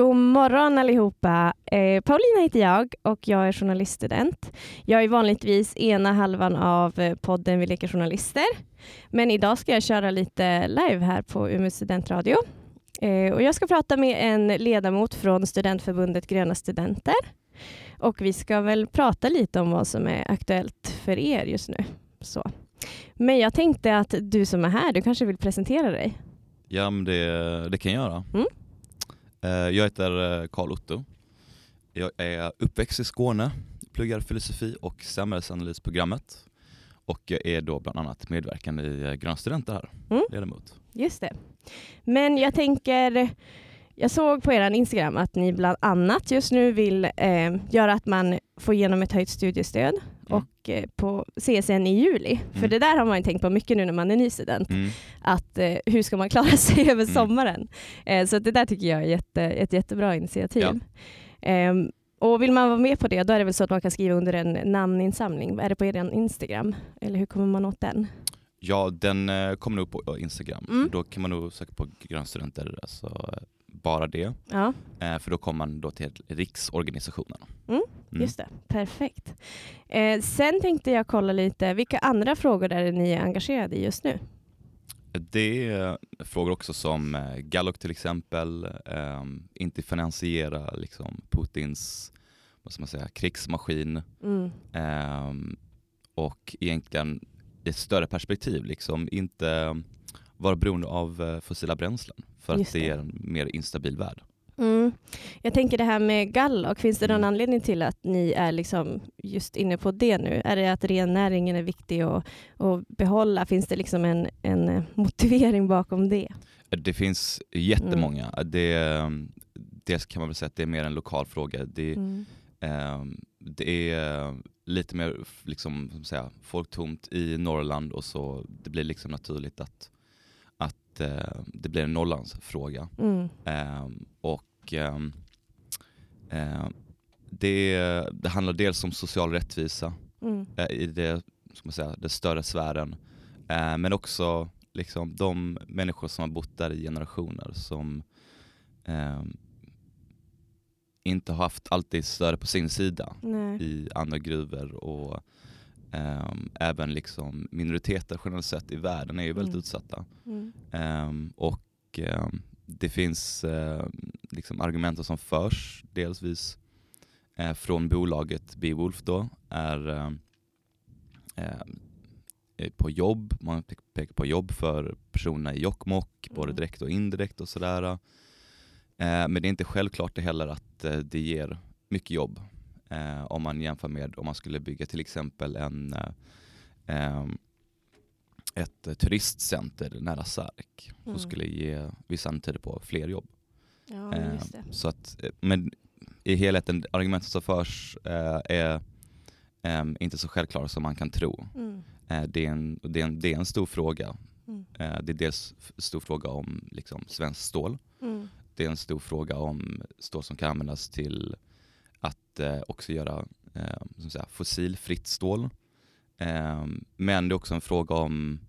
God morgon allihopa. Eh, Paulina heter jag och jag är journaliststudent. Jag är vanligtvis ena halvan av eh, podden Vi leker journalister. Men idag ska jag köra lite live här på Umeå studentradio. Eh, och jag ska prata med en ledamot från studentförbundet Gröna studenter. Och vi ska väl prata lite om vad som är aktuellt för er just nu. Så. Men jag tänkte att du som är här, du kanske vill presentera dig? Ja, det, det kan jag göra. Mm. Eh, Jag heter Karl Otto. Jag är uppväxt i Skåne, pluggar filosofi och samhällsanalysprogrammet och jag är då bland annat medverkande i eh, Gröna studenter här, Mm. ledamot. Just det. Men jag tänker, jag såg på er Instagram att ni bland annat just nu vill eh, göra att man får igenom ett höjt studiestöd. Och eh, på CSN i juli. För Mm. det där har man ju tänkt på mycket nu när man är ny student. Mm. Att eh, hur ska man klara sig över Mm. sommaren? Eh, så det där tycker jag är jätte, ett jättebra initiativ. Ja. Ehm, och vill man vara med på det, då är det väl så att man kan skriva under en namninsamling. Är det på er Instagram? Eller hur kommer man åt den? Ja, den eh, kommer nog på Instagram. Mm. Då kan man nog söka på Gröna studenter, alltså eh, bara det. Ja, Eh, För då kommer man då till riksorganisationen. Mm, Mm. just det. Perfekt. Eh, sen tänkte jag kolla lite, vilka andra frågor är det ni är engagerade i just nu? Det är frågor också som eh, Gallup till exempel, eh, inte finansiera liksom, Putins vad ska man säga, krigsmaskin Mm. eh, och egentligen i ett större perspektiv, liksom, inte vara beroende av eh, fossila bränslen för Just att det det. är en mer instabil värld. Mm. Jag tänker det här med Gallock, finns det någon Mm. anledning till att ni är liksom just inne på det nu? Är det att rennäringen är viktig att, att behålla? Finns det liksom en, en eh, motivering bakom det? Det finns jättemånga. Det, eh, dels kan man väl säga att det är mer en lokal fråga. Det, Mm. Ehm, det är lite mer liksom, säga, folktomt i Norrland och så det blir liksom naturligt att, att eh, det blir en Norrlandsfråga. Mm. Ehm, och ehm, det, det handlar dels om social rättvisa Mm. eh, i det, ska man säga, det större sfären. Eh, men också liksom, de människor som har bott där i generationer som ehm, inte har haft alltid större på sin sida Nej. i andra gruvor och ehm, även liksom minoriteter generellt sett i världen är ju väldigt Mm. utsatta. Mm. Ehm, och ehm, det finns ehm, liksom argument som förs delvis eh, från bolaget Beowulf då är eh, på jobb, man pe- pekar på jobb för personerna i Jokkmokk, både Mm. direkt och indirekt och sådär. Men det är inte självklart det heller att eh, det ger mycket jobb eh, om man jämför med om man skulle bygga till exempel en eh, ehm, ett eh, turistcenter nära Sarek som Mm. skulle ge vissa antyder på fler jobb. Ja, Eh, just det. så att, eh, men i helheten, argumentet som förs eh, är inte så självklara som man kan tro. Mm. Eh, det, är en, det, är en, det är en stor fråga. Mm. Eh, det är dels en stor fråga om liksom, svenskt stål. Mm. Det är en stor fråga om stål som kan användas till att eh, också göra eh, som säga, fossilfritt stål. Eh, men det är också en fråga om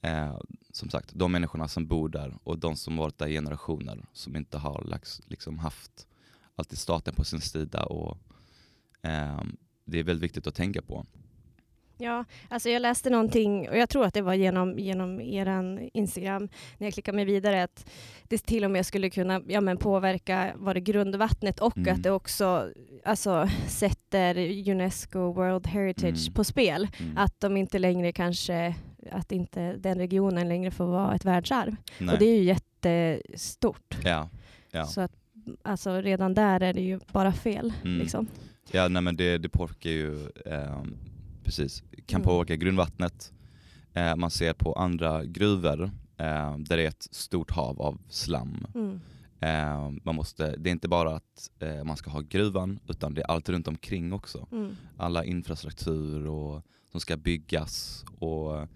eh, som sagt, de människorna som bor där och de som varit där i generationer som inte har liksom haft alltid staten på sin sida. Och, eh, det är väldigt viktigt att tänka på. Ja, alltså jag läste någonting och jag tror att det var genom, genom eran Instagram när jag klickade mig vidare att det till och med skulle kunna ja, men påverka var det grundvattnet och Mm. att det också alltså, sätter Unesco World Heritage Mm. på spel. Mm. Att de inte längre kanske, att inte den regionen längre får vara ett världsarv. Nej. Och det är ju jättestort. ja, ja. Så att alltså, redan där är det ju bara fel. Mm. Liksom. Ja, nej, men det, det påverkar ju, eh, precis, kan Mm. påverka grundvattnet. Eh, man ser på andra gruvor eh, där det är ett stort hav av slam. Mm. Eh, man måste, det är inte bara att eh, man ska ha gruvan utan det är allt runt omkring också. Mm. Alla infrastruktur och, som ska byggas och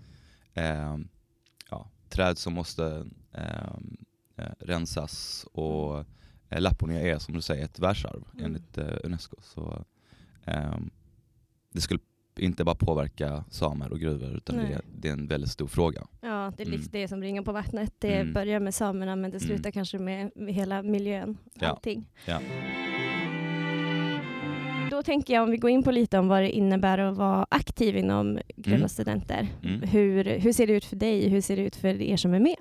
eh, ja, träd som måste eh, eh, rensas och eh, Laponia är som du säger ett världsarv Mm. enligt eh, Unesco. Så, ehm, det skulle inte bara påverka samer och gruvor utan det, är- det är en väldigt stor fråga. Ja, det är Mm. det som ringar på vattnet. Det Mm. börjar med samerna men det Mm. slutar kanske med, med hela miljön. Ja. Allting. Ja. Då tänker jag om vi går in på lite om vad det innebär att vara aktiv inom Gröna Mm. studenter. Mm. Hur, hur ser det ut för dig? Hur ser det ut för er som är med?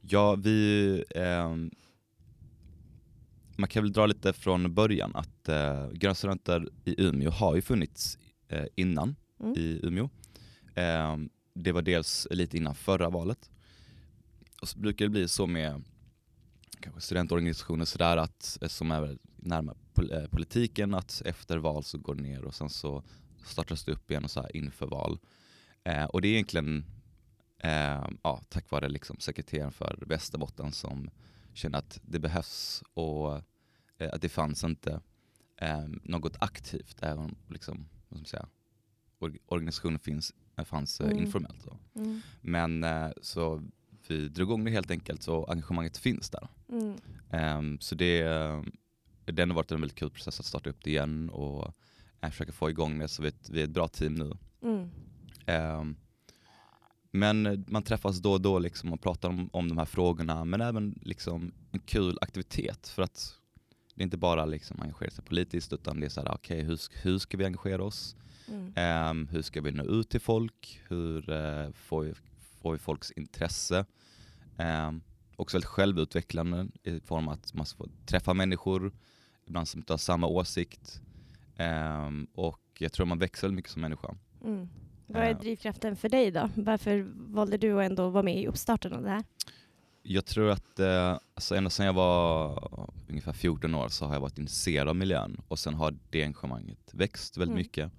Ja, vi... ehm, man kan väl dra lite från början att eh, Gröna Studenter i Umeå har ju funnits eh, innan Mm. i Umeå. Ehm, det var dels lite innan förra valet. Och så brukar det bli så med kanske studentorganisationer sådär att, eh, som är närmare pol- eh, politiken att efter val så går det ner och sen så startas det upp igen och så här inför val. Eh, och det är egentligen eh, ja, tack vare liksom sekreteraren för Västerbotten som känner att det behövs och eh, att det fanns inte eh, något aktivt även om liksom, vad ska man säga, or- organisationen finns, eh, fanns eh, Mm. informellt. Så. Mm. Men eh, så vi drog igång det helt enkelt så engagemanget finns där. Ehm, så det, det har varit en väldigt kul process att starta upp det igen och försöka få igång det så vi, vi är ett bra team nu. Ehm, men man träffas då och då liksom och pratar om, om de här frågorna men även liksom en kul aktivitet för att det är inte bara liksom engagera sig politiskt utan det är så här, okej hur, hur ska vi engagera oss? Mm. Ehm, hur ska vi nå ut till folk? Hur eh, får, vi, får vi folks intresse? Um, också väldigt självutvecklande i form av att man får träffa människor, ibland som inte har samma åsikt. Ehm, och jag tror man växer mycket som människa. Mm. Vad är drivkraften för dig då? Varför valde du att ändå vara med i uppstarten av det här? Jag tror att eh, alltså ända sedan jag var ungefär 14 år så har jag varit intresserad av miljön och sen har det engagemanget växt väldigt Mm. mycket.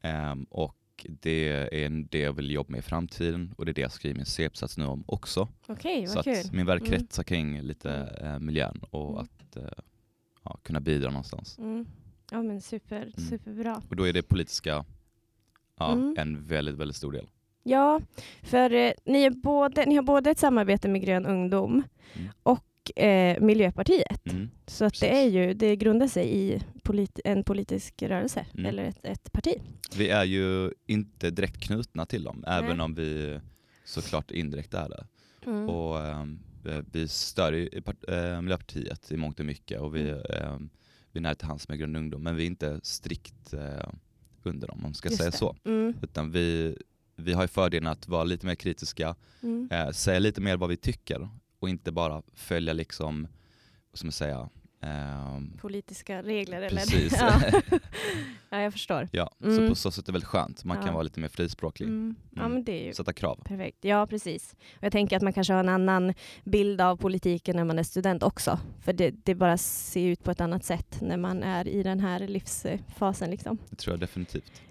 Ehm, och det är det jag vill jobba med i framtiden och det är det jag skriver min C-uppsats nu om också. Okej, så kul. att min värld Mm. kretsar kring lite eh, miljön och Mm. att eh, ja, kunna bidra någonstans. Mm. Ja men super, superbra. Och då är det politiska ja, Mm. en väldigt, väldigt stor del. Ja, för eh, ni, både, ni har både ett samarbete med Grön ungdom Mm. och eh, Miljöpartiet. Mm. Så att det, är ju, det grundar sig i polit, en politisk rörelse Mm. eller ett, ett parti. Vi är ju inte direkt knutna till dem, även Nej. om vi såklart indirekt är det. Mm. Och, ehm, eh, vi stödjer eh, Miljöpartiet i mångt och mycket och vi, ehm, vi är nära till hands med Grön ungdom, men vi är inte strikt eh, under dem om man ska Just säga det. så. Mm. Utan vi, vi har ju fördelen att vara lite mer kritiska, Mm. eh, säga lite mer vad vi tycker och inte bara följa liksom, vad ska man säga, ehm, Politiska regler eller? precis. ja. ja, jag förstår. ja, Så Mm. på så sätt är det väldigt skönt, man Ja. kan vara lite mer frispråklig, Mm. Ja Mm. men det är ju sätta krav. perfekt. Ja precis. Och jag tänker att man kanske har en annan bild av politiken när man är student också. För det, det bara ser ut på ett annat sätt när man är i den här livsfasen. Liksom. Det tror jag definitivt.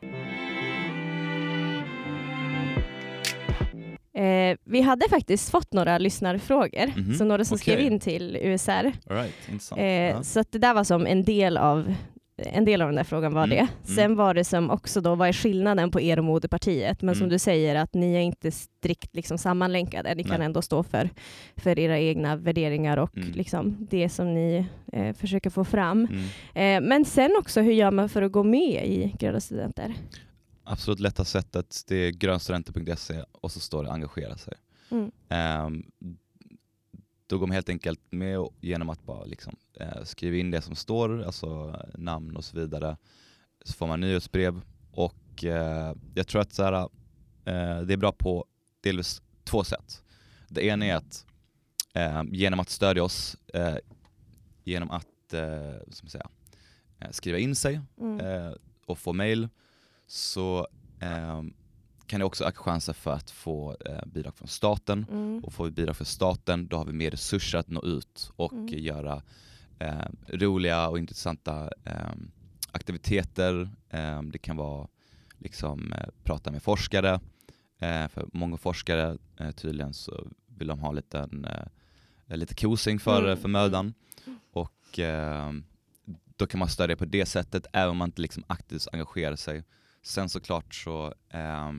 Eh, vi hade faktiskt fått några lyssnarfrågor, Mhm, så några som skrev okej. in till USR. Right. Eh, ja. Så det där var som en del av en del av den där frågan var Mm, det. mm. Sen var det som också då, vad är skillnaden på er och moderpartiet? Men som Mm. du säger, att ni är inte strikt liksom sammanlänkade. Ni kan Nej. ändå stå för, för era egna värderingar och Mm. liksom det som ni eh, försöker få fram. Mm. Eh, men sen också, hur gör man för att gå med i Gröna Studenter? Absolut lätta sättet, det är grönstudenter.se och så står det engagera sig. Mm. Ehm, då går man helt enkelt med och- genom att bara liksom, eh, skriva in det som står, alltså namn och så vidare. Så får man nyhetsbrev och eh, jag tror att så här, eh, det är bra på delvis två sätt. Det ena är att eh, genom att stödja oss, eh, genom att eh, säga, skriva in sig Mm. och få mail så eh, kan det också öka chansen för att få eh, bidrag från staten. Mm. Och får vi bidrag från staten då har vi mer resurser att nå ut och Mm. göra eh, roliga och intressanta eh, aktiviteter. Eh, det kan vara liksom eh, prata med forskare. Eh, för många forskare eh, tydligen så vill de ha en liten, lite kosing för, Mm. för mödan. Och eh, då kan man stödja på det sättet även om man inte liksom aktivt engagerar sig. Sen såklart så eh,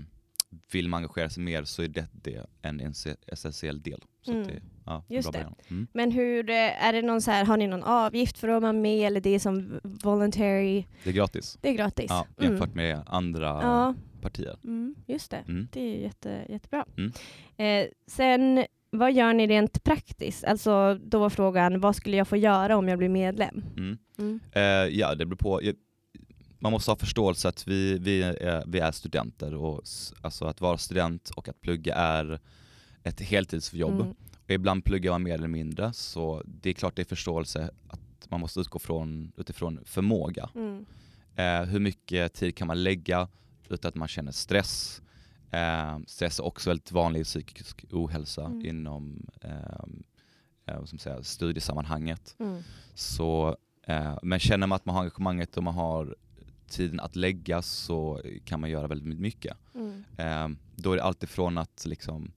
vill man engagera sig mer så är det, det en ess- essentiell del. Så Mm. det, ja, Just det. Mm. Men hur, eh, är det någon så här, har ni någon avgift för att vara med eller det är som voluntary? Det är gratis. Det är gratis? Ja, Mm. jämfört med andra Ja, partier. mm, just det. Mm. Det är jätte, jättebra. Mm. Eh, sen, vad gör ni rent praktiskt? Alltså, då var frågan, vad skulle jag få göra om jag blir medlem? Mm. Mm. Eh, ja, det beror på. Man måste ha förståelse att vi, vi, är, vi är studenter och alltså att vara student och att plugga är ett heltidsjobb. Mm. Och ibland pluggar man mer eller mindre så det är klart det är förståelse att man måste utgå från, utifrån förmåga. Mm. Eh, hur mycket tid kan man lägga utan att man känner stress? Eh, stress är också väldigt vanlig psykisk ohälsa Mm. inom eh, eh, man säga, studiesammanhanget. Mm. Så, eh, men känner man att man har engagemanget och man har tiden att lägga så kan man göra väldigt mycket. Mm. Eh, då är det alltid från att liksom,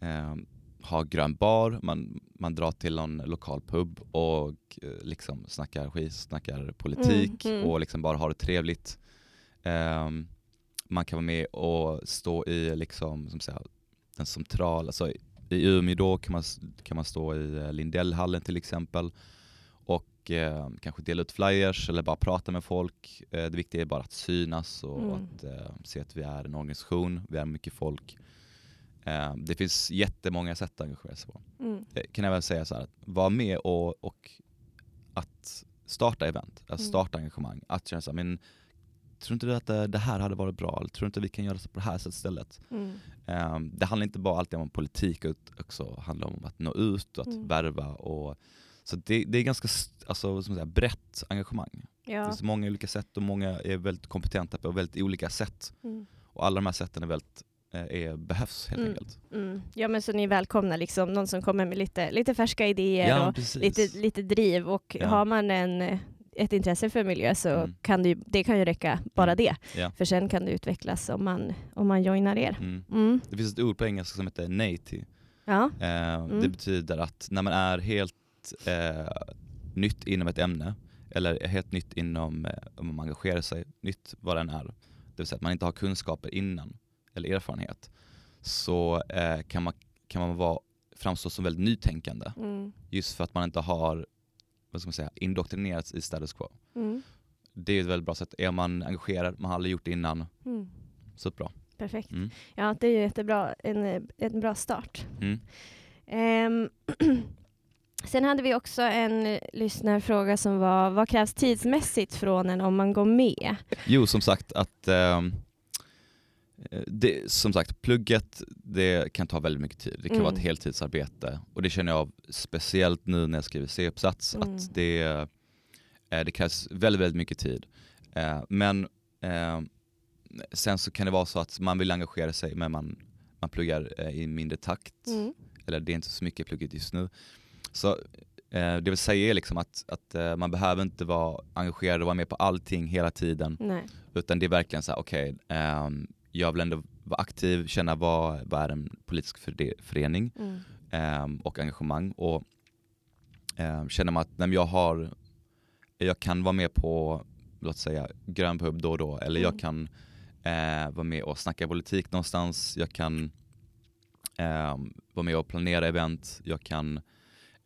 eh, ha grön bar, man, man drar till någon lokal pub och eh, liksom snackar skit, snackar politik Mm, mm. och liksom bara har det trevligt. Eh, man kan vara med och stå i liksom, som säger, den centrala, alltså i Umeå då kan man, kan man stå i eh, Lindellhallen till exempel och eh, kanske dela ut flyers eller bara prata med folk. Eh, det viktiga är bara att synas och Mm. att eh, se att vi är en organisation, vi är mycket folk. Eh, det finns jättemånga sätt att engagera sig på. Mm. Jag kan även säga så här, att vara med och, och att starta event, att Mm. starta engagemang, att känna så här, men tror inte du att det, det här hade varit bra? Eller tror inte vi kan göra så på det här sättet istället? Mm. Um, det handlar inte bara alltid om politik, utan också handlar om att nå ut och att Mm. värva. Och, så det, det är ganska alltså, man säga, brett engagemang. Det Ja. finns många olika sätt och många är väldigt kompetenta på väldigt olika sätt. Mm. Och alla de här sätten är väldigt, eh, är, behövs helt Mm. enkelt. Mm. ja, men så ni välkomnar liksom någon som kommer med lite, lite färska idéer Ja, och precis. lite, lite driv och Ja. har man en, ett intresse för miljö så Mm. kan det, det kan ju räcka bara Mm. det. Ja. För sen kan det utvecklas om man, om man joinar er. Mm. Mm. Det finns ett ord på engelska som heter native. Ja. Eh, Det betyder att när man är helt eh, nytt inom ett ämne, eller helt nytt inom, eh, om man engagerar sig, nytt vad den är, det vill säga att man inte har kunskaper innan, eller erfarenhet, så eh, kan, man, kan man vara, framstå som väldigt nytänkande, Mm. just för att man inte har vad ska man säga, indoktrinerats i status quo. Mm. Det är ett väldigt bra sätt. Är man engagerad, man har aldrig gjort det innan, Mm. superbra. Perfekt. Mm. Ja, det är ju jättebra, en, en bra start. Mm. Ehm, sen hade vi också en lyssnarfråga som var, vad krävs tidsmässigt från en om man går med? Jo, som sagt att ehm, eh, det, som sagt, plugget det kan ta väldigt mycket tid. Det kan Mm. vara ett heltidsarbete och det känner jag av speciellt nu när jag skriver C-uppsats Mm. att det, eh, det krävs väldigt, väldigt mycket tid. Eh, Men eh, sen så kan det vara så att man vill engagera sig men man, man pluggar eh, i mindre takt Mm. eller det är inte så mycket plugget just nu. Så eh, det vill säga är liksom att, att eh, man behöver inte vara engagerad och vara med på allting hela tiden Nej. utan det är verkligen så här, okej, ehm, jag vill ändå vara aktiv, känna vad, vad är en politisk förening Mm. ehm, och engagemang. Och um, känner man att nej, jag, har, jag kan vara med på, låt säga, grön pub då och då, eller Mm. jag kan eh, vara med och snacka politik någonstans, jag kan vara med och planera event, jag kan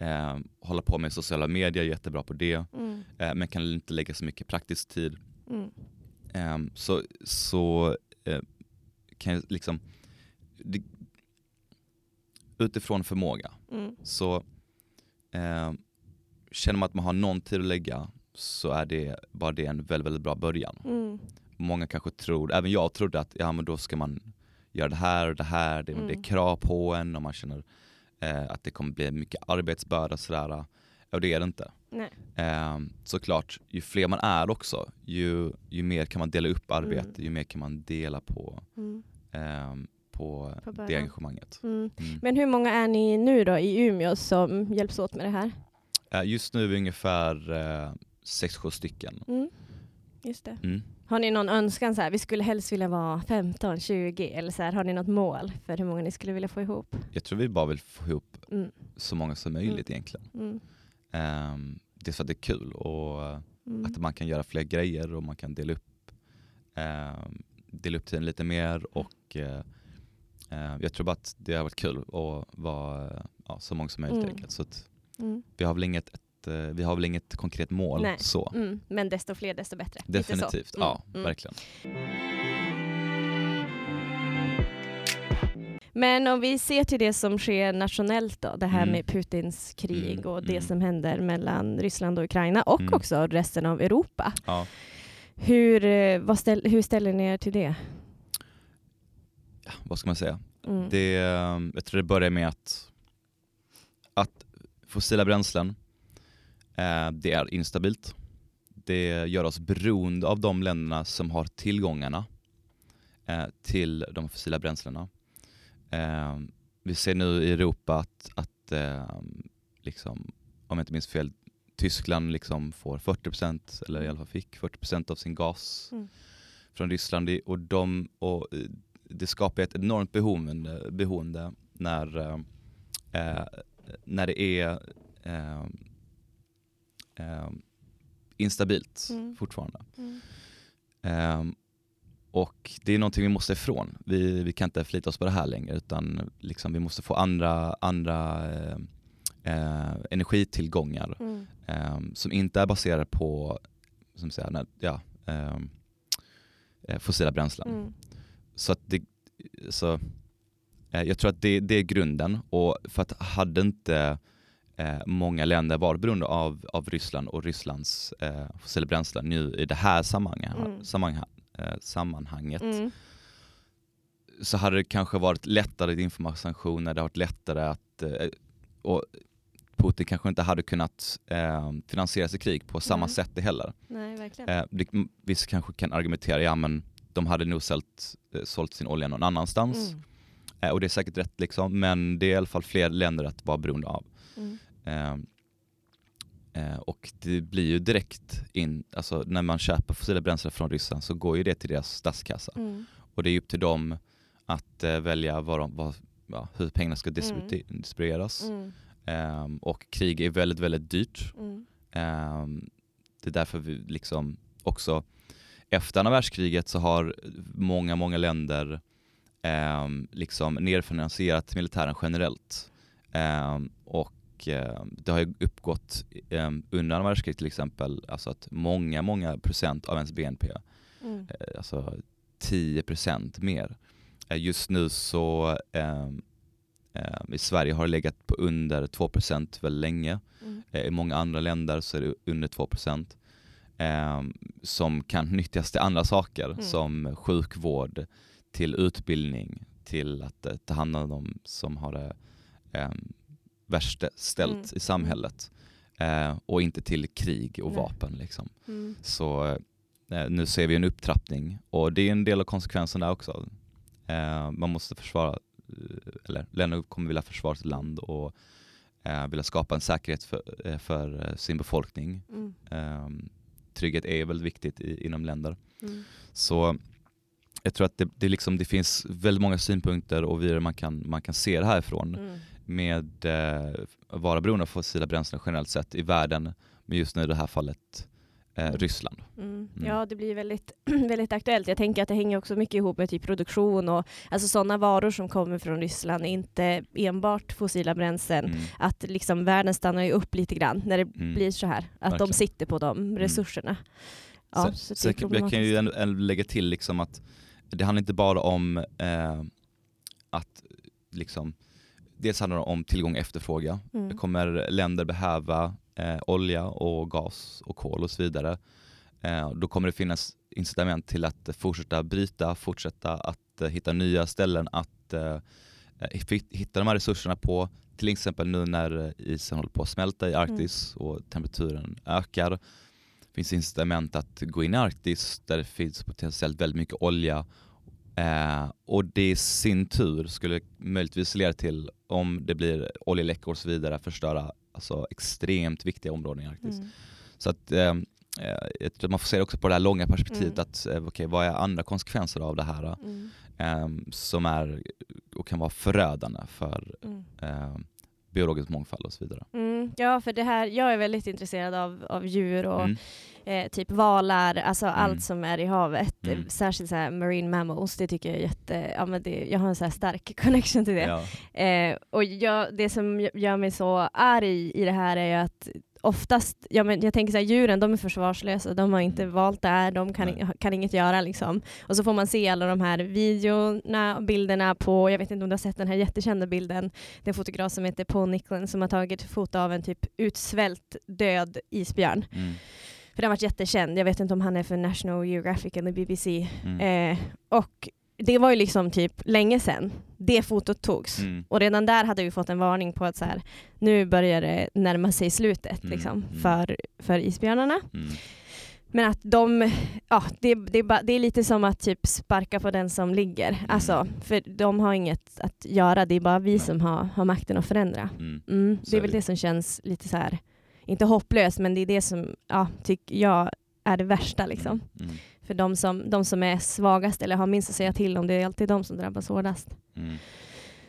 ehm, hålla på med sociala medier, jättebra på det, Mm. eh, men kan inte lägga så mycket praktisk tid Mm. Ehm, så så eh, kan jag liksom, det, utifrån förmåga, Mm. så ehm, känner man att man har någon tid att lägga så är det bara det en väldigt, väldigt bra början. Mm. Många kanske tror, även jag trodde att ja men då ska man göra det här och det här, det, det Mm. är krav på en och man känner eh, att det kommer bli mycket arbetsbörda och sådär. Och det är det inte. Nej. Ehm, såklart, ju fler man är också, ju, ju mer kan man dela upp arbete, Mm. ju mer kan man dela på, Mm. ehm, på, På det engagemanget. Mm. Mm. Men hur många är ni nu då i Umeå som hjälps åt med det här? Eh, just nu är vi ungefär eh, 6-7 stycken. Mm. Just det. Mm. Har ni någon önskan så här, vi skulle helst vilja vara 15, 20 eller så här, har ni något mål för hur många ni skulle vilja få ihop? Jag tror vi bara vill få ihop Mm. så många som möjligt egentligen. Mm. Um, dels för att det är kul och Mm. att man kan göra fler grejer och man kan dela upp, ehm, dela upp tiden lite mer och eh, eh, jag tror bara att det har varit kul att vara, ja, så många som möjligt. Mm. enkelt. Så Mm. vi, har väl inget, eh, vi har väl inget konkret mål Nej. så. Mm. Men desto fler desto bättre. Definitivt, Mm, ja mm. verkligen. Men om vi ser till det som sker nationellt då, det här Mm. med Putins krig Mm, och det mm. som händer mellan Ryssland och Ukraina och också resten av Europa. Ja. Hur, eh, vad ställ, hur ställer ni er till det? Vad ska man säga? Det, eh, jag tror det börjar med att, att fossila bränslen, det är instabilt. Det gör oss beroende av de länderna som har tillgångarna eh, till de fossila bränslena. Eh, vi ser nu i Europa att, att eh, liksom, om jag inte minns fel, Tyskland liksom får 40% eller i alla fall fick 40% av sin gas Mm. från Ryssland och, de, och eh, det skapar ett enormt beroende, beroende när, eh, eh, när det är eh, eh, instabilt Mm. fortfarande. Mm. Ehm, och det är någonting vi måste ifrån. Vi, vi kan inte förlita oss på det här längre utan liksom vi måste få andra, andra eh, eh, energitillgångar Mm. ehm, som inte är baserade på som säger, när, ja, ehm, eh, fossila bränslen. Mm. Så, att det, så eh, jag tror att det, det är grunden och för att hade inte eh, många länder varit beroende av, av Ryssland och Rysslands eh, fossila bränslen nu i det här sammanhang, Mm. sammanhang, eh, sammanhanget Mm. så hade det kanske varit lättare att införa sanktioner, det hade varit lättare att eh, och Putin kanske inte hade kunnat eh, finansiera sitt krig på samma Nej. sätt heller. Nej, verkligen. Eh, det, vissa kanske kan argumentera, ja men de hade nog sålt, eh, sålt sin olja någon annanstans. Mm. Eh, och det är säkert rätt liksom, men det är i alla fall fler länder att vara beroende av. Mm. Eh, eh, och det blir ju direkt in, alltså när man köper fossila bränslen från Ryssland så går ju det till deras statskassa. Mm. Och det är upp till dem att eh, välja vad de, vad, ja, hur pengarna ska distribu- distribueras. Mm. Ehm, och krig är väldigt, väldigt dyrt. Mm. Ehm, det är därför vi liksom också efter andra världskriget så har många, många länder ehm, liksom nedfinansierat militären generellt. Ehm, och ehm, det har ju uppgått um, under andra världskriget till exempel, alltså att många, många procent av ens BNP Mm. eh, alltså 10% mer. Eh, Just nu så ehm, ehm, i Sverige har det legat på under 2% väldigt länge. Mm. Eh, I många andra länder så är det under 2% ehm, som kan nyttjas till andra saker Mm. som sjukvård, till utbildning, till att eh, ta hand om de som har det ehm, värst ställt Mm. i samhället. Eh, och inte till krig och Nej. vapen. Liksom. Mm. Så eh, nu ser vi en upptrappning och det är en del av konsekvensen där också. Eh, man måste försvara, eh, eller länder kommer vilja försvara sitt land och eh, vilja skapa en säkerhet för, eh, för sin befolkning. Mm. Eh, trygghet är väldigt viktigt i, inom länder. Mm. Så jag tror att det, det, liksom, det finns väldigt många synpunkter och vidare man kan, man kan se det härifrån Mm. Med eh, vara beroende av fossila bränslen generellt sett i världen, men just nu i det här fallet eh, Mm. Ryssland. Mm. Mm. Ja, det blir väldigt, väldigt aktuellt. Jag tänker att det hänger också mycket ihop med typ produktion och alltså sådana varor som kommer från Ryssland, inte enbart fossila bränslen. Mm. Att liksom världen stannar ju upp lite grann när det Mm. blir så här, att de Verkligen. sitter på de resurserna. Ja, så sen kan- jag kan ju ändå, ändå lägga till liksom att det handlar inte bara om eh, att liksom, dels handlar det om tillgång och efterfrågan. Mm. Kommer länder behöva eh, olja och gas och kol och så vidare. Eh, då kommer det finnas incitament till att fortsätta bryta, fortsätta att eh, hitta nya ställen att eh, eh, hitta de här resurserna på. Till exempel nu när isen håller på att smälta i Arktis och temperaturen ökar finns incitament att gå in i Arktis där det finns potentiellt väldigt mycket olja eh, och det i sin tur skulle möjligtvis leda till, om det blir oljeläckor och så vidare, förstöra alltså, extremt viktiga områden i Arktis. Mm. Så att eh, eh, man får se det också på det här långa perspektivet, Mm. att eh, okej, vad är andra konsekvenser av det här Mm. eh, som är och kan vara förödande för eh, biologisk mångfald och så vidare. Mm, ja, för det här, jag är väldigt intresserad av, av djur och Mm. eh, typ valar, alltså Mm. allt som är i havet. Mm. Särskilt så marine mammals, det tycker jag är jätte, ja men det, jag har en så stark connection till det. Ja. Eh, och jag, det som gör mig så arg i det här är ju att oftast, ja, men jag tänker så här, djuren de är försvarslösa, de har inte Mm. valt det här, de kan, kan inget göra liksom. Och så får man se alla de här videorna och bilderna på, jag vet inte om du har sett den här jättekända bilden, det är en fotograf som heter Paul Nicklin som har tagit foto av en typ utsvält död isbjörn. Mm. För den har varit jättekänd, jag vet inte om han är för National Geographic eller BBC. Mm. Eh, och det var ju liksom typ länge sedan det fotot togs. Mm. Och redan där hade vi fått en varning på att så här, nu börjar det närma sig slutet Mm, liksom, mm. för, för isbjörnarna. Mm. Men att de, ja, det, det, det är lite som att typ sparka på den som ligger. Alltså, för de har inget att göra, det är bara vi som har, har makten att förändra. Mm. Mm, det är väl det. det som känns lite så här, inte hopplöst, men det är det som ja, tycker jag är det värsta. Liksom. För de som, de som är svagast eller har minst att säga till om, det är alltid de som drabbas hårdast. Mm.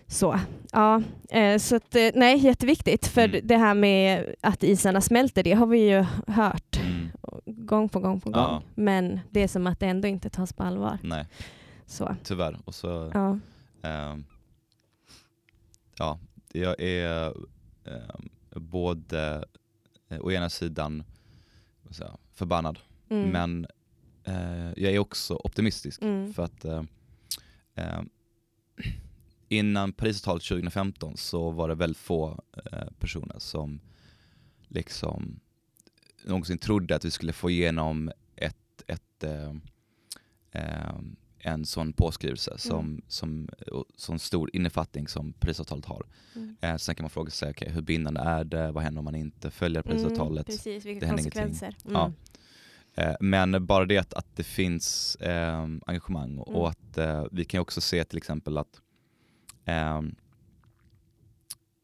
Så, ja. Eh, så att, eh, nej, jätteviktigt. För Mm. det här med att isarna smälter, det har vi ju hört Mm. gång på gång på gång. Ja. Men det är som att det ändå inte tas på allvar. Nej, Så, tyvärr. Och så, ja. ehm, ja, jag är ehm, både eh, å ena sidan förbannad, Mm. men jag är också optimistisk. Mm. För att eh, eh, innan Parisavtalet 2015 så var det väldigt få eh, personer som liksom någonsin trodde att vi skulle få igenom ett, ett, eh, eh, en sån påskrivelse som, som, och sån stor innefattning som Parisavtalet har. Mm. Eh, sen kan man fråga sig, okay, hur bindande är det? Vad händer om man inte följer Parisavtalet? Mm, precis, vilka Det konsekvenser. Ja. Eh, Men bara det att, att det finns eh, engagemang och, Mm. och att eh, vi kan också se till exempel att eh,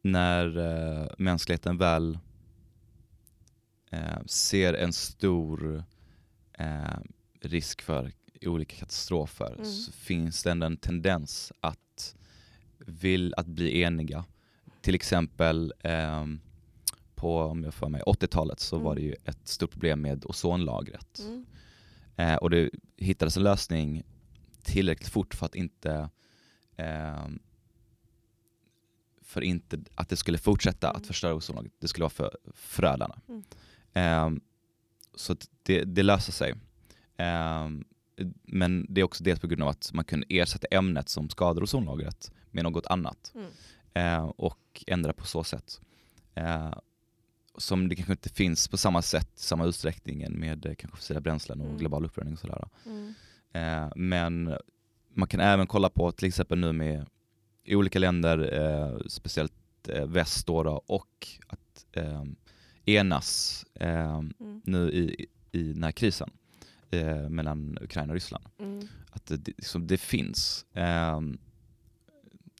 när eh, mänskligheten väl eh, ser en stor eh, risk för olika katastrofer Mm. så finns det ändå en tendens att, vill, att bli eniga. Till exempel ehm, på om jag får mig, 80-talet så Mm. var det ju ett stort problem med ozonlagret. Mm. Eh, och det hittades en lösning tillräckligt fort för att inte ehm, för inte att det skulle fortsätta Mm. att förstöra ozonlagret. Det skulle vara för förödande. Mm. Ehm, så det, det löser sig. Ehm, men det är också dels på grund av att man kunde ersätta ämnet som skadar ozonlagret med något annat Mm. eh, och ändra på så sätt. Eh, som det kanske inte finns på samma sätt, samma utsträckning med eh, kanske fossila bränslen och Mm. global uppvärmning och sådär. Mm. Eh, men man kan även kolla på till exempel nu med olika länder, eh, speciellt eh, väst då, då och att eh, enas eh, Mm. nu i, i den här krisen eh, mellan Ukraina och Ryssland. Mm. Att det, liksom, det finns.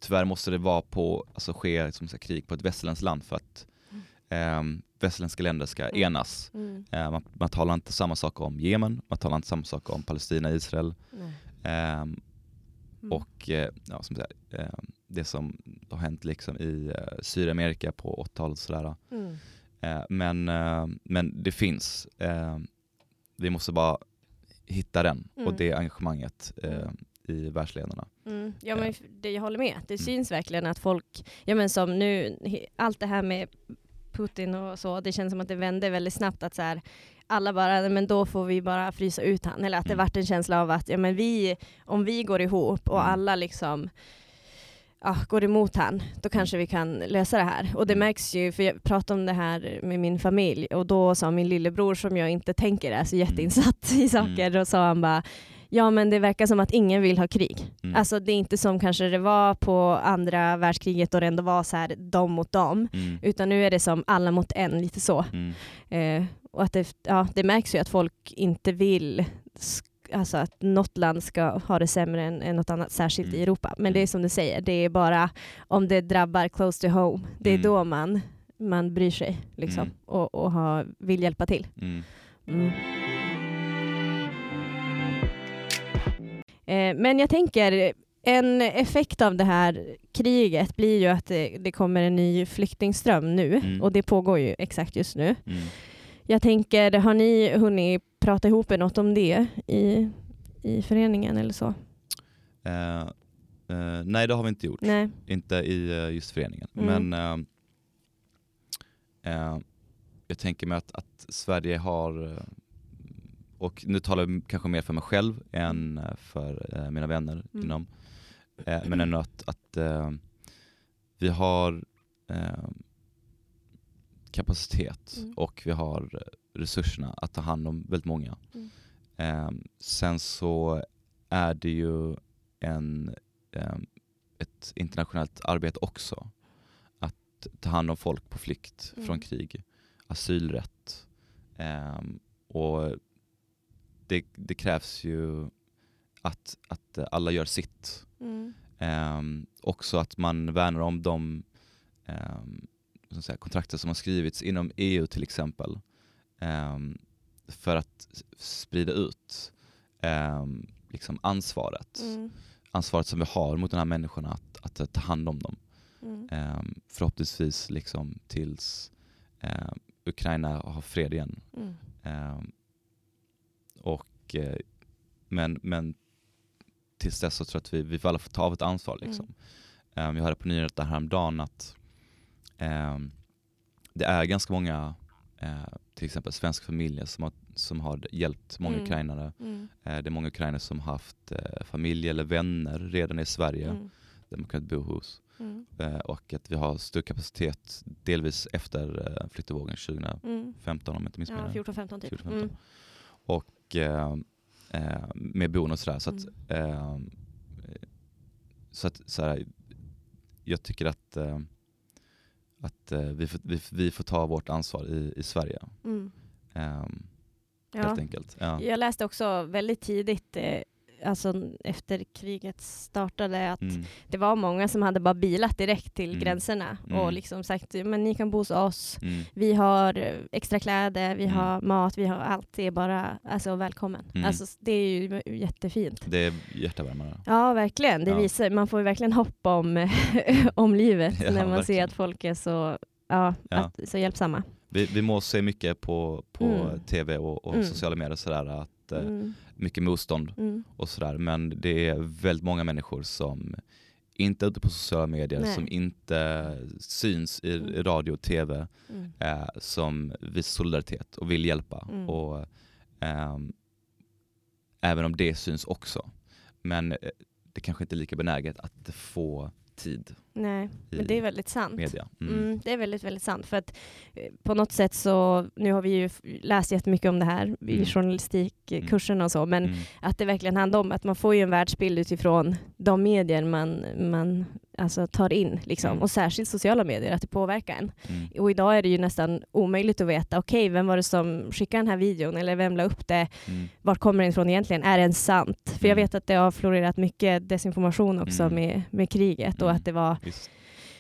Tyvärr måste det vara på, alltså ske som sagt, krig på ett västerländskt land för att eh, västerländska länder ska Mm. enas. Mm. Eh, man, man talar inte samma sak om Jemen, man talar inte samma sak om Palestina, Israel. Ehm, Mm. och eh, ja, som sagt, eh, det som har hänt liksom i eh, Sydamerika på 80-talet och sådär. Mm. Eh, men, men det finns. Eh, vi måste bara hitta den och Mm. det engagemanget i världsledarna. Mm. Ja, men det, jag håller med. Det Mm. syns verkligen att folk, ja men som nu, allt det här med Putin och så, det känns som att det vände väldigt snabbt att så här, alla bara, "Nej, men då får vi bara frysa ut han. Eller att det Mm. vart en känsla av att ja, men vi, om vi går ihop och Mm. alla liksom ja, går emot han, då kanske vi kan lösa det här. Och det Mm. märks ju, för jag pratade om det här med min familj och då sa min lillebror som jag inte tänker är så jätteinsatt i saker, då sa han bara Ja men det verkar som att ingen vill ha krig. Mm. Alltså det är inte som kanske det var på andra världskriget och det ändå var så här dem mot dem. Mm. Utan nu är det som alla mot en, lite så. Mm. Eh, och att det, ja, det märks ju att folk inte vill Alltså att något land ska ha det sämre än, än något annat, särskilt Mm. i Europa. Men det är som du säger, det är bara om det drabbar close to home, det är Mm. då man, man bryr sig liksom, Mm. och, och ha, vill hjälpa till. Men jag tänker, en effekt av det här kriget blir ju att det, det kommer en ny flyktingström nu Mm. och det pågår ju exakt just nu. Mm. Jag tänker, har ni hunnit prata ihop er något om det i, i föreningen eller så? Eh, eh, nej det har vi inte gjort, Nej. inte i eh, just föreningen. Mm. Men eh, eh, jag tänker mig att, att Sverige har, eh, och nu talar jag kanske mer för mig själv än eh, för eh, mina vänner Mm. inom, eh, men ändå att, att eh, vi har eh, kapacitet Mm. och vi har resurserna att ta hand om väldigt många. Mm. Eh, sen så är det ju en, ett internationellt arbete också. Att ta hand om folk på flykt Mm. från krig, asylrätt. Och det, det krävs ju att, att alla gör sitt. Mm. Eh, också att man värnar om de säga, kontrakter som har skrivits inom EU till exempel. Eh, för att sprida ut liksom ansvaret. Mm. Ansvaret som vi har mot de här människorna att, att, att ta hand om dem. Mm. Förhoppningsvis liksom tills Ukraina har fred igen. Mm. Och, eh, men, men tills dess så tror jag att vi, vi får alla får ta av ett ansvar. Liksom. Eh, jag hörde på nyheterna häromdagen att eh, det är ganska många eh, till exempel svenska familjer som har, som har hjälpt många Mm. ukrainare. Mm. Eh, det är många ukrainare som har haft eh, familj eller vänner redan i Sverige Mm. där man kunnat bo hos. Mm. Och att vi har stor kapacitet delvis efter eh, flyktingvågen 2015 Mm. om jag inte missminner Ja, mig. 14-15 typ. 14-15. Mm. Och eh, eh, med och sådär. Så att, Mm. eh, så att så här, jag tycker att, att vi, får, vi, vi får ta vårt ansvar i, i Sverige. Mm. Eh, Ja. Helt enkelt. Ja. Jag läste också väldigt tidigt, alltså efter kriget startade, att Mm. det var många som hade bara bilat direkt till Mm. gränserna Mm. och liksom sagt men ni kan bo hos oss. Mm. Vi har eh, extra kläder, vi Mm. har mat, vi har allt. Det är bara alltså, välkommen. Mm. Alltså, det är ju jättefint. Det är hjärtevärmare. Ja, verkligen. Det Ja. visar, man får ju verkligen hopp om, om livet Ja, när man ser verkligen. att folk är så, ja, Ja. Att, så hjälpsamma. Vi, vi må se mycket på, på Mm. tv och, och Mm. sociala medier sådär, att eh, Mm. mycket motstånd Mm. och sådär. Men det är väldigt många människor som inte ute på sociala medier, Nej. som inte syns i Mm. radio och tv, Mm. eh, som visar solidaritet och vill hjälpa. Och, ehm, även om det syns också. Men eh, det kanske inte är lika benäget att få tid Nej, men det är väldigt sant. media. Mm. Mm, det är väldigt, väldigt sant. För att eh, på något sätt så, nu har vi ju läst jättemycket om det här i Mm. journalistikkurserna och så, men Mm. att det verkligen handlar om att man får ju en världsbild utifrån de medier man, man alltså, tar in. Liksom. Mm. Och särskilt sociala medier, att det påverkar en. Mm. Och idag är det ju nästan omöjligt att veta, okej, vem var det som skickade den här videon? Eller vem la upp det? Mm. Vart kommer den ifrån egentligen? Är den sant? För jag Mm. vet att det har florerat mycket desinformation också Mm. med, med kriget och Mm. att det var Visst.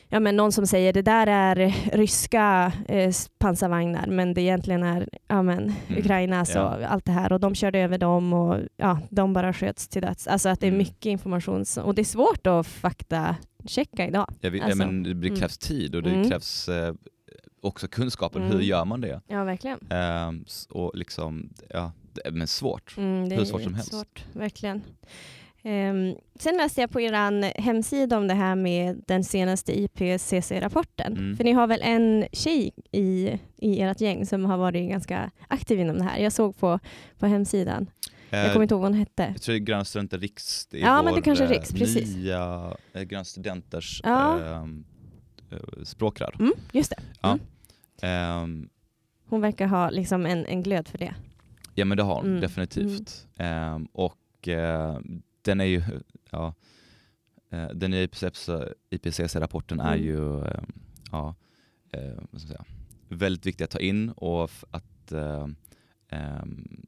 ja, men någon som säger det där är ryska eh, pansarvagnar men det egentligen är ja, men, Mm. Ukrainas Ja. allt det här och de körde över dem och ja, de bara sköts till döds. Alltså att det är Mm. mycket information som, och det är svårt att faktachecka idag. Jag vet, Alltså, ja, men det mm. krävs tid och det Mm. krävs eh, också kunskapen. Mm. Hur gör man det? Ja, verkligen. Ehm, och liksom, ja, men svårt. Mm, det Hur svårt som helst. svårt, verkligen. Ehm, sen läste jag på er hemsida om det här med den senaste IPCC-rapporten. Mm. För ni har väl en tjej i, i ert gäng som har varit ganska aktiv inom det här. Jag såg på, på hemsidan. Jag Eh, kommer inte ihåg vad hon hette. jag tror det är Gröna Studenter Riks, det är Ja, vår men det kanske är eh, Riks, precis. nya eh, Gröna Studenters Ja. ehm, eh, språkrör. Mm, just det. Ja. Mm. Ehm, Hon verkar ha liksom en, en glöd för det. ja men det har hon Mm. definitivt. Ehm, och eh, den är ju, ja, eh, den nya IPCC-rapporten är Mm. ju eh, ja, eh, vad ska jag säga, väldigt viktig att ta in och att eh, ehm,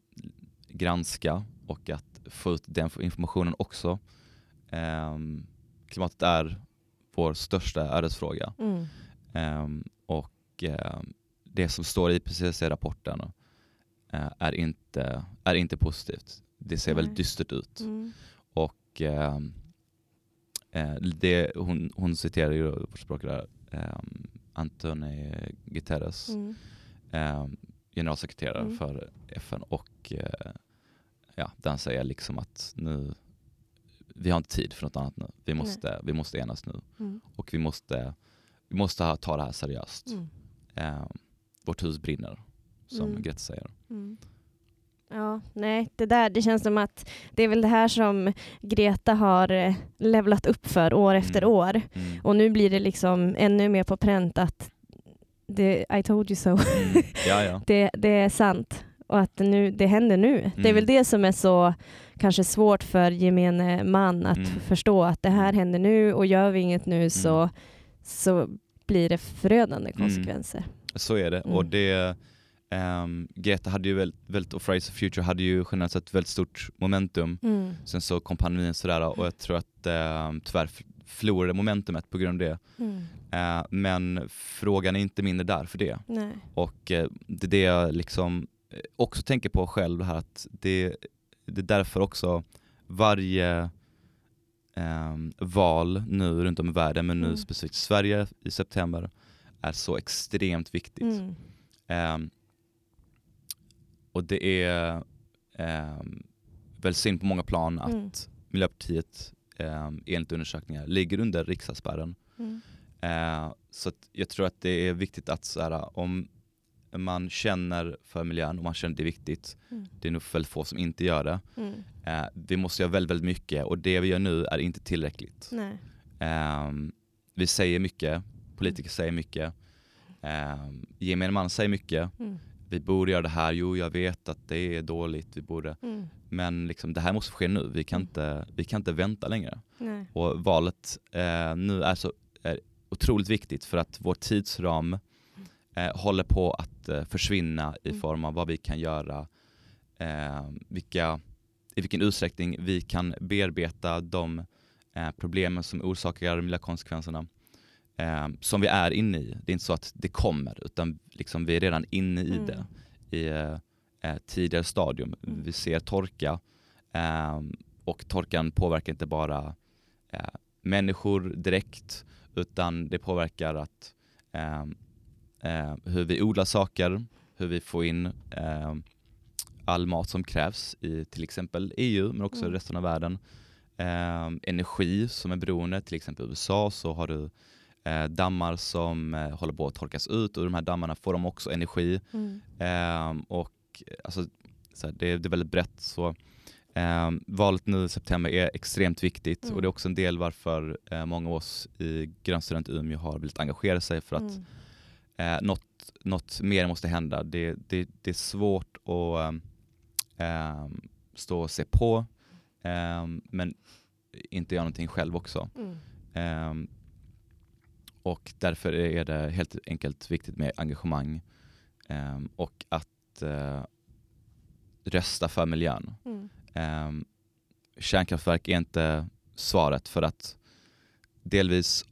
granska och att få ut den informationen också. Ehm, klimatet är vår största ödesfråga Mm. Ehm, och ehm, det som står i IPCC-rapporten eh, är, inte, är inte positivt. Det ser Nej. väldigt dystert ut. Mm. Och eh, det, hon, hon citerar ju vårt språkrör Antonio Guterres, Mm. Generalsekreterare Mm. för FN och eh, ja, den säger liksom att nu, vi har inte tid för något annat nu. Vi måste, vi måste enas nu Mm. och vi måste, vi måste ha- ta det här seriöst. Mm. Eh, vårt hus brinner, som Mm. Greta säger. Mm. Ja, nej, det där, det känns som att det är väl det här som Greta har eh, levlat upp för år efter Mm. år. Mm. Och nu blir det liksom ännu mer på pränt att det, I told you so. Mm. Ja, ja. det, det är sant och att nu, det händer nu. Det är Mm. väl det som är så kanske svårt för gemene man att Mm. förstå att det här händer nu och gör vi inget nu så, så blir det förödande Mm. konsekvenser. Så är det. Mm. Och det ehm, Greta hade ju väldigt, väldigt, och Fridays for Future hade ju generellt sett väldigt stort momentum. Mm. Sen så kom pandemin sådär och jag tror att eh, tyvärr förlorade momentumet på grund av det. Mm. Eh, men frågan är inte mindre där för det. Nej. Och eh, det är det jag liksom eh, också tänker på själv här att det, det är därför också varje ehm, val nu runt om i världen, men nu Mm. specifikt Sverige i september, är så extremt viktigt. Mm. Ehm, och det är um, väl synd på många plan att Mm. Miljöpartiet um, enligt undersökningar ligger under riksdagsspärren. Mm. Eh, så jag tror att det är viktigt att så här, om man känner för miljön och man känner att det är viktigt, Mm. det är nog väldigt få som inte gör det. Mm. Eh, vi måste göra väldigt, väldigt mycket och det vi gör nu är inte tillräckligt. Ehm, vi säger mycket, politiker säger mycket, um, gemene man säger mycket, Mm. Vi borde göra det här, jo jag vet att det är dåligt, vi borde, Mm. men liksom, det här måste ske nu, vi kan, inte, vi kan inte vänta längre. Nej. Och valet eh, nu är så är otroligt viktigt för att vår tidsram eh, håller på att eh, försvinna i Mm. form av vad vi kan göra, eh, vilka, i vilken utsträckning vi kan bearbeta de eh, problemen som orsakar miljökonsekvenserna eh, som vi är inne i. Det är inte så att det kommer utan liksom vi är redan inne i Mm. det i eh, tidigare stadium. Mm. Vi ser torka eh, och torkan påverkar inte bara eh, människor direkt utan det påverkar att eh, eh, hur vi odlar saker, hur vi får in eh, all mat som krävs i till exempel EU men också Mm. resten av världen. Eh, energi som är beroende, till exempel USA så har du eh, dammar som eh, håller på att torkas ut och de här dammarna får de också energi. Mm. Ehm, och eh, alltså, så här, det, det är väldigt brett. Så, ehm, valet nu i september är extremt viktigt Mm. och det är också en del varför eh, många av oss i Grön Student Umeå har velat engagera sig för att Mm. eh, något, något mer måste hända. Det, det, det är svårt att ehm, stå och se på ehm, men inte göra någonting själv också. Mm. Ehm, och därför är det helt enkelt viktigt med engagemang ehm, och att eh, rösta för miljön. Mm. Ehm, kärnkraftverk är inte svaret för att delvis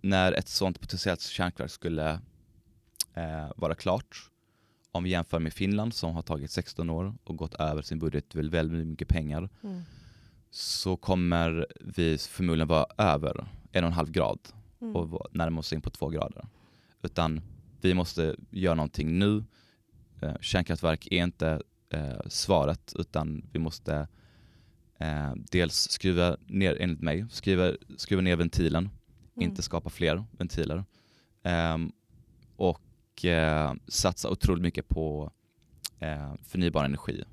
när ett sådant potentiellt kärnkraftverk skulle eh, vara klart om vi jämför med Finland som har tagit 16 år och gått över sin budget väldigt, väldigt mycket pengar Mm. så kommer vi förmodligen vara över en och en halv grad Mm. och närma oss in på två grader. Utan vi måste göra någonting nu. Eh, kärnkraftverk är inte eh, svaret utan vi måste eh, dels skruva ner, enligt mig, skruva, skruva ner ventilen, Mm. inte skapa fler ventiler. Ehm, och eh, satsa otroligt mycket på eh, förnybar energi.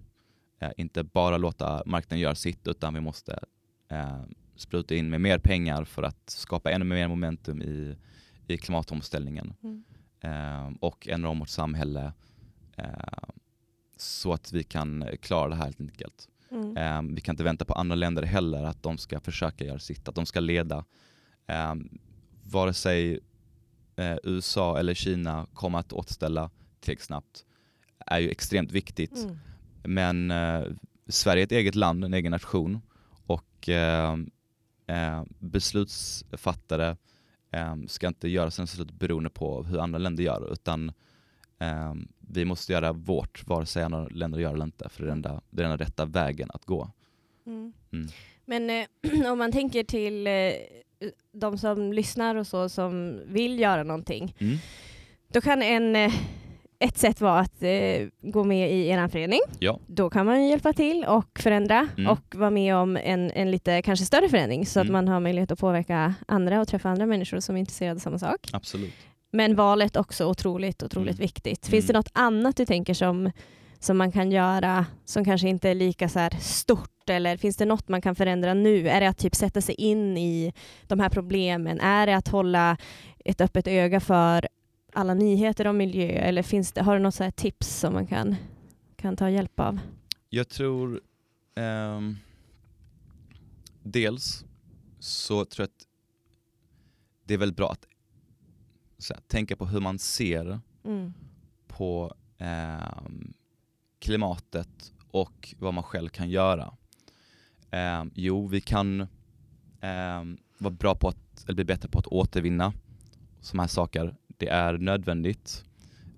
Eh, inte bara låta marknaden göra sitt utan vi måste spruta in med mer pengar för att skapa ännu mer momentum i, i klimatomställningen Mm. eh, och ändra om vårt samhälle eh, så att vi kan klara det här helt enkelt. Mm. Eh, vi kan inte vänta på andra länder heller att de ska försöka göra sitt, att de ska leda. Eh, vare sig eh, USA eller Kina kommer att återställa tillräckligt snabbt är ju extremt viktigt. Mm. Men eh, Sverige är ett eget land, en egen nation och eh, eh, beslutsfattare eh, ska inte göra sina beslut beroende på hur andra länder gör utan eh, vi måste göra vårt vare sig andra länder gör eller inte för det är den enda, det är den rätta vägen att gå. Mm. Mm. Men eh, om man tänker till eh, de som lyssnar och så som vill göra någonting, Mm. då kan en, eh, ett sätt vara att eh, gå med i er förening. Ja. Då kan man hjälpa till och förändra Mm. och vara med om en, en lite kanske större förändring så att Mm. man har möjlighet att påverka andra och träffa andra människor som är intresserade av samma sak. Absolut. Men valet också otroligt, otroligt Mm. viktigt. Finns Mm. det något annat du tänker som, som man kan göra som kanske inte är lika så här stort? Eller finns det något man kan förändra nu? Är det att typ sätta sig in i de här problemen? Är det att hålla ett öppet öga för alla nyheter om miljö? Eller finns det, har du något så tips som man kan, kan ta hjälp av? Jag tror ehm, dels så tror jag att det är väldigt bra att här, tänka på hur man ser Mm. på ehm, klimatet och vad man själv kan göra. Ehm, jo, vi kan ehm, vara bra på att, eller bli bättre på att återvinna sådana här saker. Det är nödvändigt.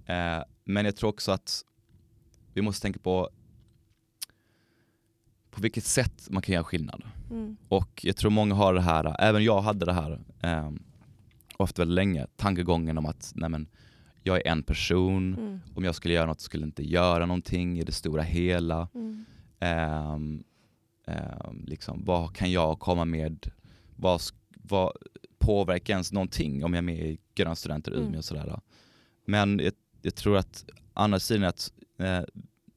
Eh, men jag tror också att vi måste tänka på på vilket sätt man kan göra skillnad. Mm. Och jag tror många har det här, även jag hade det här eh, ofta väldigt länge, tankegången om att nej men, jag är en person, Mm. om jag skulle göra något skulle jag inte göra någonting i det stora hela. Mm. Ehm, ehm, liksom, vad kan jag komma med? Vad, vad påverkar ens någonting om jag är med i Gröna Studenter Mm. Umeå och sådär. Men jag, jag tror att andra sidan är att eh,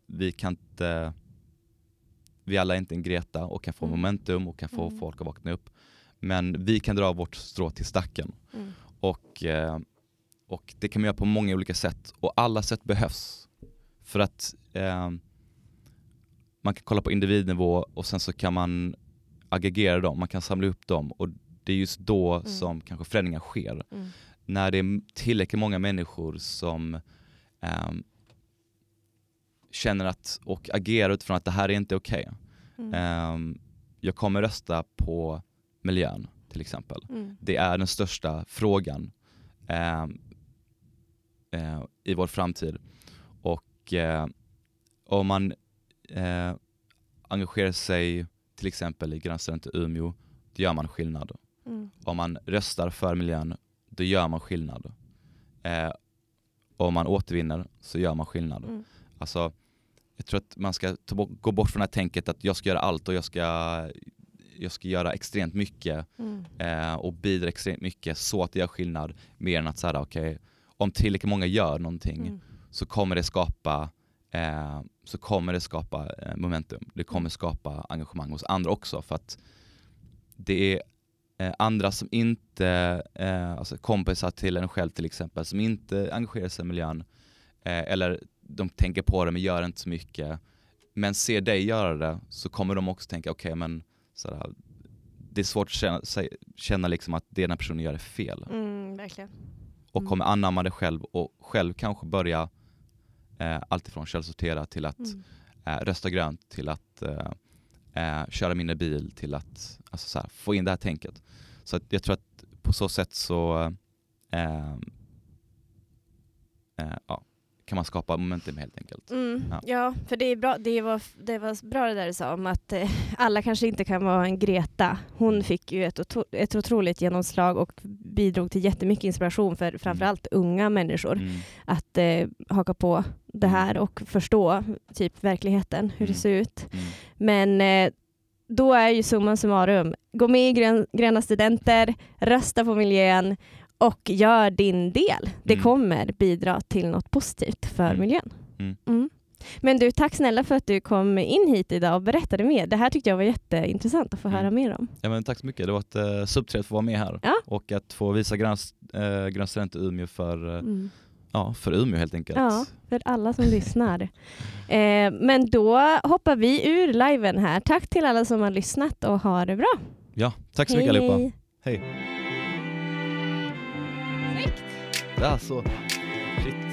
vi kan inte, vi alla är inte en Greta och kan få Mm. momentum och kan få Mm. folk att vakna upp. Men vi kan dra vårt strå till stacken. Mm. Och, eh, och det kan man göra på många olika sätt och alla sätt behövs. För att eh, man kan kolla på individnivå och sen så kan man aggregera dem, man kan samla upp dem och det är just då Mm. som kanske förändringar sker. Mm. När det är tillräckligt många människor som ehm, känner att och agerar utifrån att det här är inte okej. Mm. Ehm, jag kommer rösta på miljön till exempel Mm. det är den största frågan eh, eh, i vår framtid. Och eh, om man eh, engagerar sig till exempel i Gröna Studenter Umeå, då gör man skillnad. Mm. Om man röstar för miljön, då gör man skillnad. Eh, om man återvinner så gör man skillnad. Mm. Alltså, jag tror att man ska gå bort från det här tänket att jag ska göra allt och jag ska, jag ska göra extremt mycket Mm. eh, och bidra extremt mycket så att det gör skillnad mer än att så här, okej, om tillräckligt många gör någonting Mm. så kommer det skapa eh, så kommer det skapa eh, momentum. Det kommer skapa engagemang hos andra också för att det är eh, andra som inte, eh, alltså kompisar till en själv till exempel, som inte engagerar sig i miljön eh, eller de tänker på det men gör inte så mycket men ser dig göra det så kommer de också tänka okej men sådär, det är svårt att känna, känna liksom att det den här personen gör är fel Mm. Verkligen. och Mm. kommer anamma det själv och själv kanske börja eh, alltifrån källsortera till att Mm. eh, rösta grönt till att eh, köra mindre bil till att alltså så här, få in det här tänket. Så att jag tror att på så sätt så eh, eh, ja, kan man skapa momentum helt enkelt. Mm, Ja. ja. för det, är bra, det, var, det var bra det där du sa om att eh, alla kanske inte kan vara en Greta. Hon fick ju ett, otro, ett otroligt genomslag och bidrog till jättemycket inspiration för framförallt unga människor Mm, att eh, haka på det här och förstå typ verkligheten, hur det Mm. ser ut. mm, Men eh, då är ju summan summarum, gå med i grön, Gröna Studenter, rösta på miljön och gör din del. Det Mm. kommer bidra till något positivt för Mm. miljön. Mm. Mm. Men du, tack snälla för att du kom in hit idag och berättade mer. Det här tyckte jag var jätteintressant att få Mm. höra mer om. Ja, men tack så mycket, det var ett eh, supertrevligt att få vara med här Ja. och att få visa eh, Gröna Studenter Umeå för, Mm. ja, för Umeå helt enkelt. Ja, för alla som lyssnar. Eh, men då hoppar vi ur liven här. Tack till alla som har lyssnat och ha det bra. ja tack så mycket allihopa. hej. Det Ja, så. Shit.